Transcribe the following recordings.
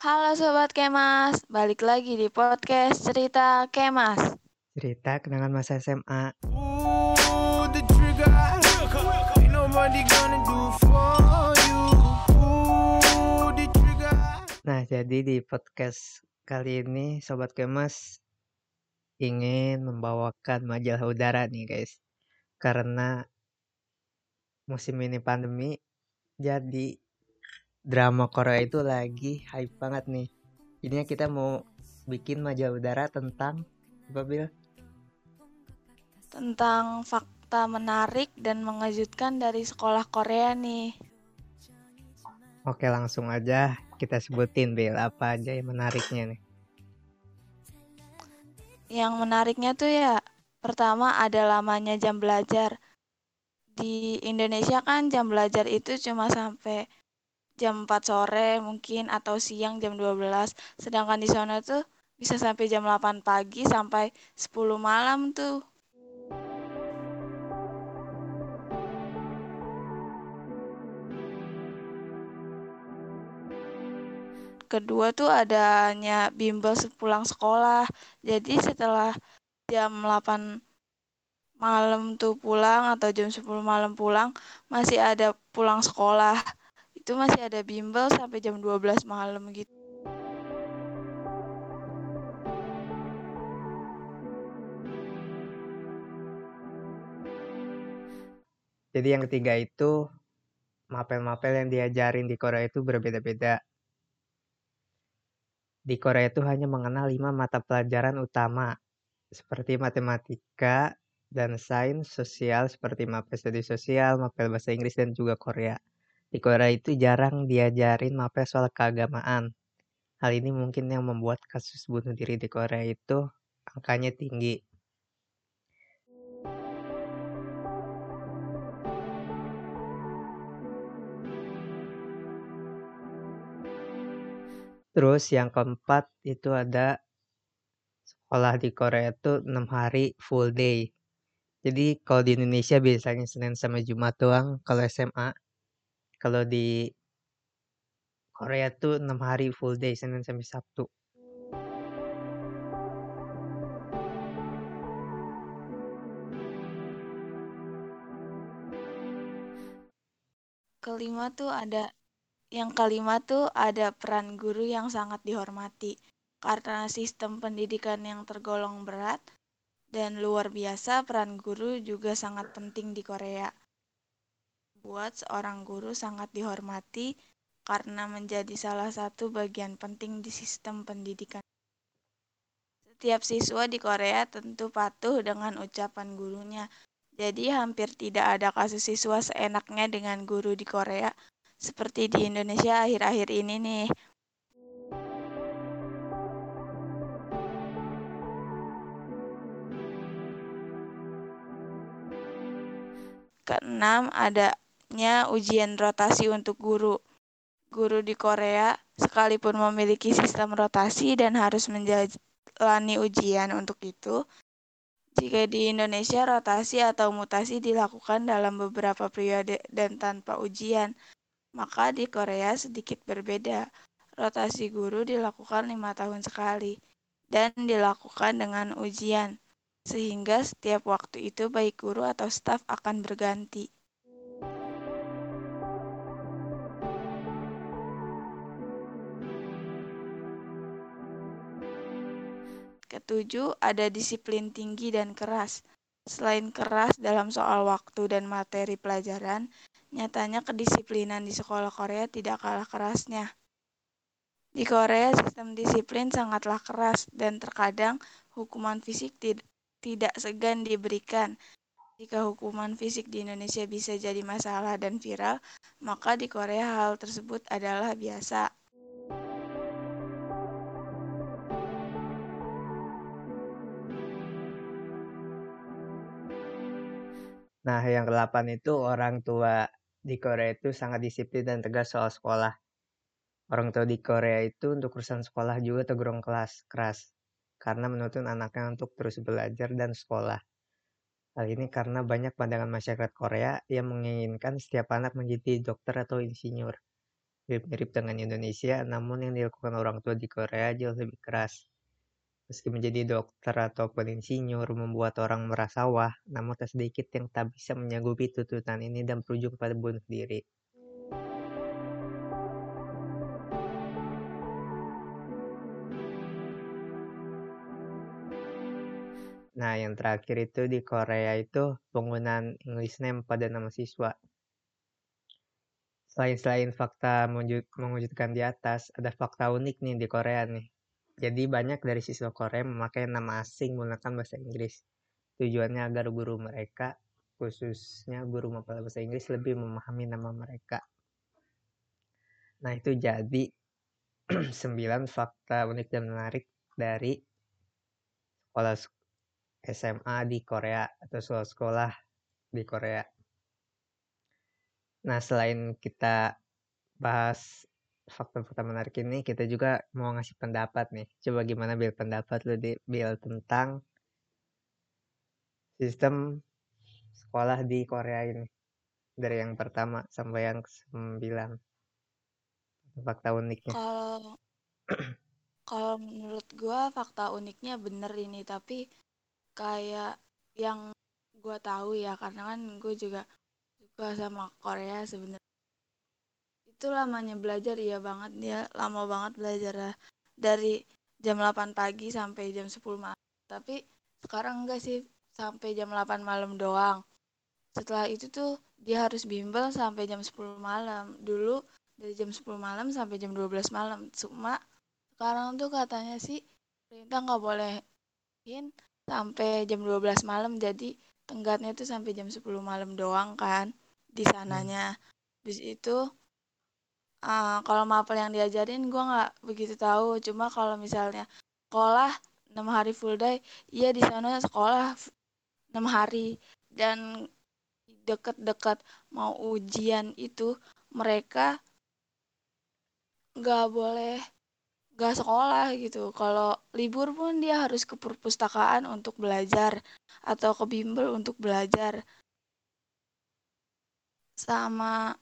Halo Sobat Kemas, balik lagi di podcast Cerita Kemas. Cerita kenangan masa SMA. Ooh, the trigger. Ain't nobody gonna do for you. Ooh, the trigger. Nah, jadi di podcast kali ini Sobat Kemas ingin membawakan majalah udara nih guys. Karena musim ini pandemi, jadi drama Korea itu lagi hype banget nih. Jadinya kita mau bikin majalah udara tentang apa Bil? Tentang fakta menarik dan mengejutkan dari sekolah Korea nih. Oke langsung aja kita sebutin Bil apa aja yang menariknya nih. Yang menariknya tuh ya, pertama ada lamanya jam belajar. Di Indonesia kan jam belajar itu cuma sampai jam 4 sore mungkin atau siang jam 12. Sedangkan di sana tuh bisa sampai jam 8 pagi sampai 10 malam tuh. Kedua tuh adanya bimbel sepulang sekolah. Jadi setelah jam 8 malam tuh pulang atau jam 10 malam pulang masih ada pulang sekolah. Itu masih ada bimbel sampai jam 12 malam gitu. Jadi yang ketiga itu mapel-mapel yang diajarin di Korea itu berbeda-beda. Di Korea itu hanya mengenal lima mata pelajaran utama seperti matematika dan sains sosial seperti mapel studi sosial, mapel bahasa Inggris dan juga Korea. Di Korea itu jarang diajarin mapel soal keagamaan. Hal ini mungkin yang membuat kasus bunuh diri di Korea itu angkanya tinggi. Terus yang keempat itu ada sekolah di Korea itu 6 hari full day. Jadi kalau di Indonesia biasanya Senin sampai Jumat doang kalau SMA. Kalau di Korea tuh 6 hari full day Senin sampai Sabtu. Kelima tuh ada yang kelima tuh ada peran guru yang sangat dihormati karena sistem pendidikan yang tergolong berat dan luar biasa peran guru juga sangat penting di Korea. Buat seorang guru sangat dihormati karena menjadi salah satu bagian penting di sistem pendidikan. Setiap siswa di Korea tentu patuh dengan ucapan gurunya. Jadi hampir tidak ada kasus siswa seenaknya dengan guru di Korea seperti di Indonesia akhir-akhir ini nih. Keenam, adanya ujian rotasi untuk guru. Guru di Korea sekalipun memiliki sistem rotasi dan harus menjalani ujian untuk itu, jika di Indonesia rotasi atau mutasi dilakukan dalam beberapa periode dan tanpa ujian, maka di Korea sedikit berbeda. Rotasi guru dilakukan lima tahun sekali dan dilakukan dengan ujian, sehingga setiap waktu itu baik guru atau staf akan berganti. Ketujuh, ada disiplin tinggi dan keras. Selain keras dalam soal waktu dan materi pelajaran, nyatanya kedisiplinan di sekolah Korea tidak kalah kerasnya. Di Korea, sistem disiplin sangatlah keras dan terkadang hukuman fisik tidak segan diberikan. Jika hukuman fisik di Indonesia bisa jadi masalah dan viral, maka di Korea hal tersebut adalah biasa. Nah, yang ke-8 itu orang tua di Korea itu sangat disiplin dan tegas soal sekolah. Orang tua di Korea itu untuk urusan sekolah juga tergolong kelas keras karena menuntut anaknya untuk terus belajar dan sekolah. Hal ini karena banyak pandangan masyarakat Korea yang menginginkan setiap anak menjadi dokter atau insinyur. mirip-mirip dengan Indonesia, namun yang dilakukan orang tua di Korea jauh lebih keras. Meski menjadi dokter ataupun insinyur membuat orang merasa wah, namun tak sedikit yang tak bisa menyanggupi tuntutan ini dan berujung pada bunuh diri. Nah, yang terakhir itu di Korea itu penggunaan English name pada nama siswa. Selain-selain fakta mewujudkan di atas, ada fakta unik nih di Korea nih. Jadi banyak dari siswa Korea memakai nama asing menggunakan bahasa Inggris. Tujuannya agar guru mereka, khususnya guru mempelajari bahasa Inggris lebih memahami nama mereka. Nah itu jadi 9 fakta unik dan menarik dari sekolah SMA di Korea atau sekolah-sekolah di Korea. Nah selain kita bahas fakta-fakta menarik ini kita juga mau ngasih pendapat nih. Coba gimana Bill pendapat lu di Bill tentang sistem sekolah di Korea ini. Dari yang pertama sampai yang sembilan. Fakta uniknya. Kalau kalau menurut gua fakta uniknya bener ini tapi kayak yang gua tahu ya karena kan gue juga suka sama Korea sebenarnya itu lamanya belajar iya banget. Dia lama banget belajar dari jam 8 pagi sampai jam 10 malam. Tapi sekarang enggak sih sampai jam 8 malam doang. Setelah itu tuh dia harus bimbel sampai jam 10 malam. Dulu dari jam 10 malam sampai jam 12 malam. Cuma sekarang tuh katanya sih perintah nggak bolehin sampai jam 12 malam. Jadi tenggatnya tuh sampai jam 10 malam doang kan di sananya. Hmm. Di situ uh, kalau mapel yang diajarin gue nggak begitu tahu. Cuma kalau misalnya sekolah enam hari full day iya di sana sekolah enam hari. Dan deket-deket mau ujian itu mereka nggak boleh nggak sekolah gitu. Kalau libur pun dia harus ke perpustakaan untuk belajar atau ke bimbel untuk belajar. Sama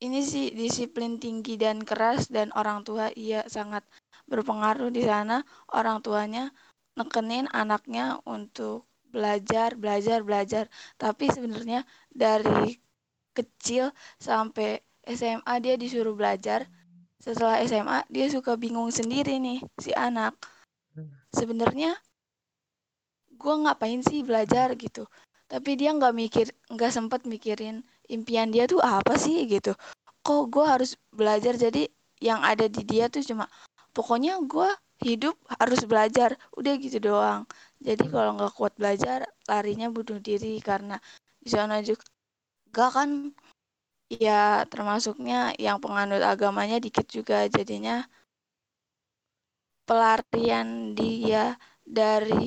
ini sih disiplin tinggi dan keras dan orang tua iya sangat berpengaruh di sana. Orang tuanya nekenin anaknya untuk belajar belajar belajar. Tapi sebenarnya dari kecil sampai SMA dia disuruh belajar. Setelah SMA dia suka bingung sendiri nih si anak. Sebenarnya gue ngapain sih belajar gitu? Tapi dia nggak mikir nggak sempet mikirin impian dia tuh apa sih gitu kok gue harus belajar jadi yang ada di dia tuh cuma pokoknya gue hidup harus belajar udah gitu doang jadi hmm. kalau nggak kuat belajar larinya bunuh diri karena di sana juga kan ya termasuknya yang penganut agamanya dikit juga jadinya pelarian dia dari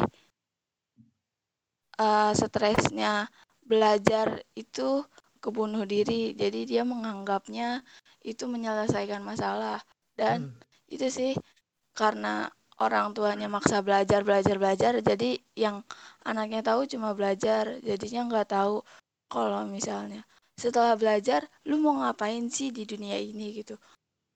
uh, stresnya belajar itu kebunuh diri. Jadi dia menganggapnya itu menyelesaikan masalah. Dan hmm. itu sih karena orang tuanya maksa belajar belajar belajar jadi yang anaknya tahu cuma belajar. Jadinya nggak tahu kalau misalnya setelah belajar lu mau ngapain sih di dunia ini gitu?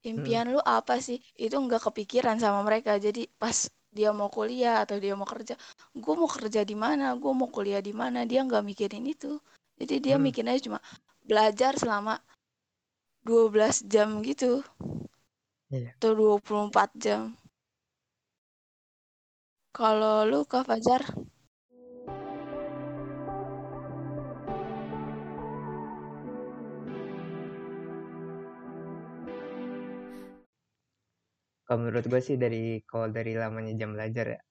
Impian hmm. lu apa sih? Itu nggak kepikiran sama mereka. Jadi pas dia mau kuliah atau dia mau kerja gue mau kerja di mana? Gue mau kuliah di mana? Dia nggak mikirin itu jadi dia hmm. mikirnya cuma belajar selama 12 jam gitu iya. atau 24 jam kalau lu Kak Fajar Kalau menurut gue sih dari kalau dari lamanya jam belajar ya.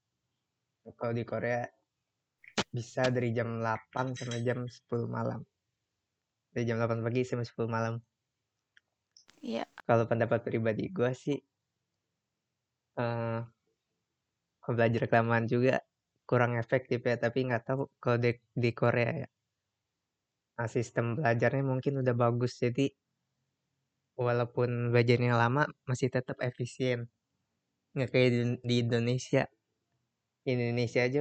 Kalau di Korea bisa dari jam 8 sampai jam 10 malam. Dari jam 8 pagi sampai 10 malam. Iya. Kalau pendapat pribadi gue sih uh, belajar kelamaan juga kurang efektif ya, tapi nggak tahu kalau di, di Korea ya. Nah, sistem belajarnya mungkin udah bagus jadi walaupun belajarnya lama masih tetap efisien nggak kayak di, di Indonesia Indonesia aja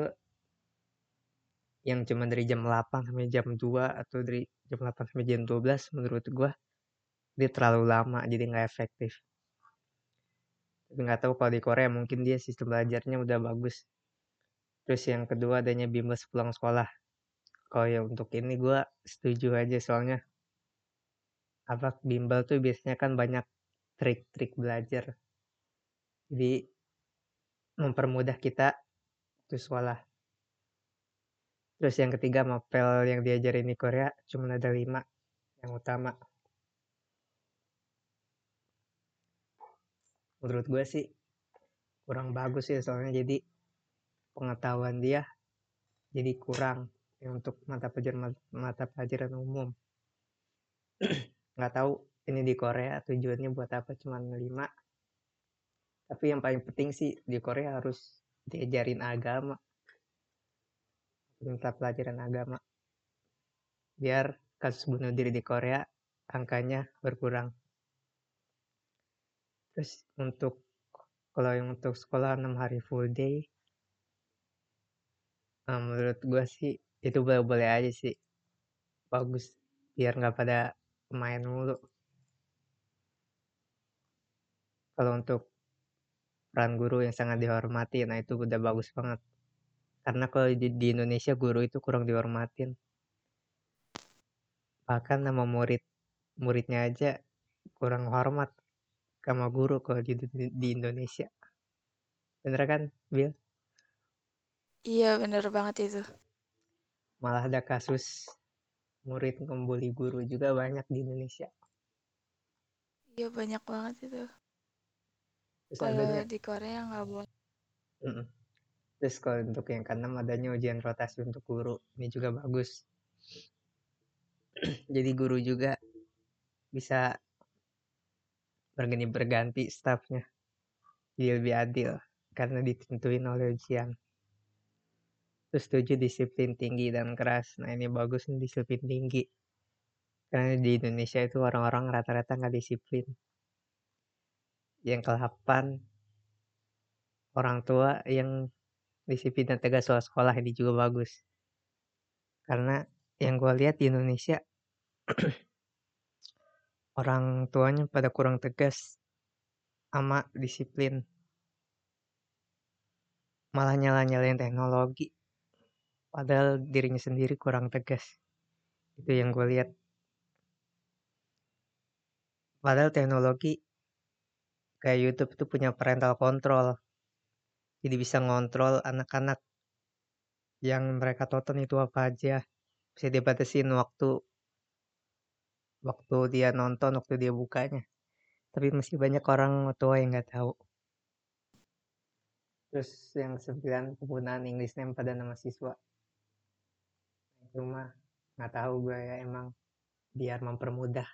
yang cuma dari jam 8 sampai jam 2 atau dari jam 8 sampai jam 12 menurut gua dia terlalu lama jadi nggak efektif. Tapi nggak tahu kalau di Korea mungkin dia sistem belajarnya udah bagus. Terus yang kedua adanya bimbel sepulang sekolah. Kalau ya untuk ini gue setuju aja soalnya apa bimbel tuh biasanya kan banyak trik-trik belajar. Jadi mempermudah kita untuk sekolah terus yang ketiga mapel yang diajarin di Korea cuma ada lima yang utama. Menurut gue sih kurang bagus ya soalnya jadi pengetahuan dia jadi kurang ya untuk mata pelajaran mata pelajaran umum. Nggak tahu ini di Korea tujuannya buat apa cuma lima. Tapi yang paling penting sih di Korea harus diajarin agama mata pelajaran agama. Biar kasus bunuh diri di Korea angkanya berkurang. Terus untuk kalau yang untuk sekolah 6 hari full day nah, menurut gue sih itu boleh-boleh aja sih. Bagus biar nggak pada main mulu. Kalau untuk peran guru yang sangat dihormati nah itu udah bagus banget karena kalau di, di Indonesia guru itu kurang dihormatin bahkan nama murid muridnya aja kurang hormat sama guru kalau di, di, di Indonesia. Bener kan, Bill? Iya, bener banget itu. Malah ada kasus murid membuli guru juga banyak di Indonesia. Iya, banyak banget itu. Kalau di Korea nggak boleh. Mm -mm. Terus kalau untuk yang keenam adanya ujian rotasi untuk guru. Ini juga bagus. Jadi guru juga bisa berganti berganti staffnya. Jadi lebih adil karena ditentuin oleh ujian. Terus tujuh disiplin tinggi dan keras. Nah ini bagus nih disiplin tinggi. Karena di Indonesia itu orang-orang rata-rata nggak disiplin. Yang ke-8 orang tua yang disiplin dan tegas soal sekolah ini juga bagus. Karena yang gue lihat di Indonesia orang tuanya pada kurang tegas sama disiplin. Malah nyala-nyalain teknologi. Padahal dirinya sendiri kurang tegas. Itu yang gue lihat. Padahal teknologi kayak YouTube itu punya parental control jadi bisa ngontrol anak-anak. Yang mereka tonton itu apa aja. Bisa dibatasin waktu waktu dia nonton waktu dia bukanya. Tapi masih banyak orang tua yang nggak tahu. Terus yang sembilan penggunaan English name pada nama siswa. Itu mah nggak tahu gue ya emang biar mempermudah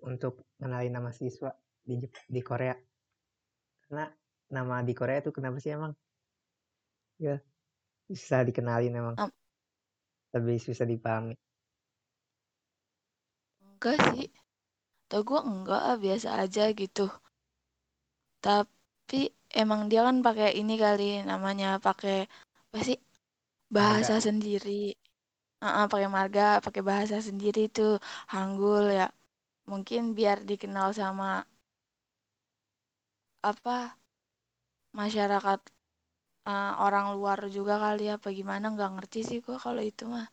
untuk kenalin nama siswa di di Korea. Karena nama di Korea itu kenapa sih emang? Ya bisa dikenalin emang. Um. lebih susah dipahami. Enggak sih. Tau gue enggak ah, biasa aja gitu. Tapi emang dia kan pakai ini kali namanya pakai apa sih? Bahasa marga. sendiri. Uh -uh, pakai marga pakai bahasa sendiri tuh. Hanggul ya. Mungkin biar dikenal sama apa masyarakat uh, orang luar juga kali ya. Apa gimana? Nggak ngerti sih gue kalau itu mah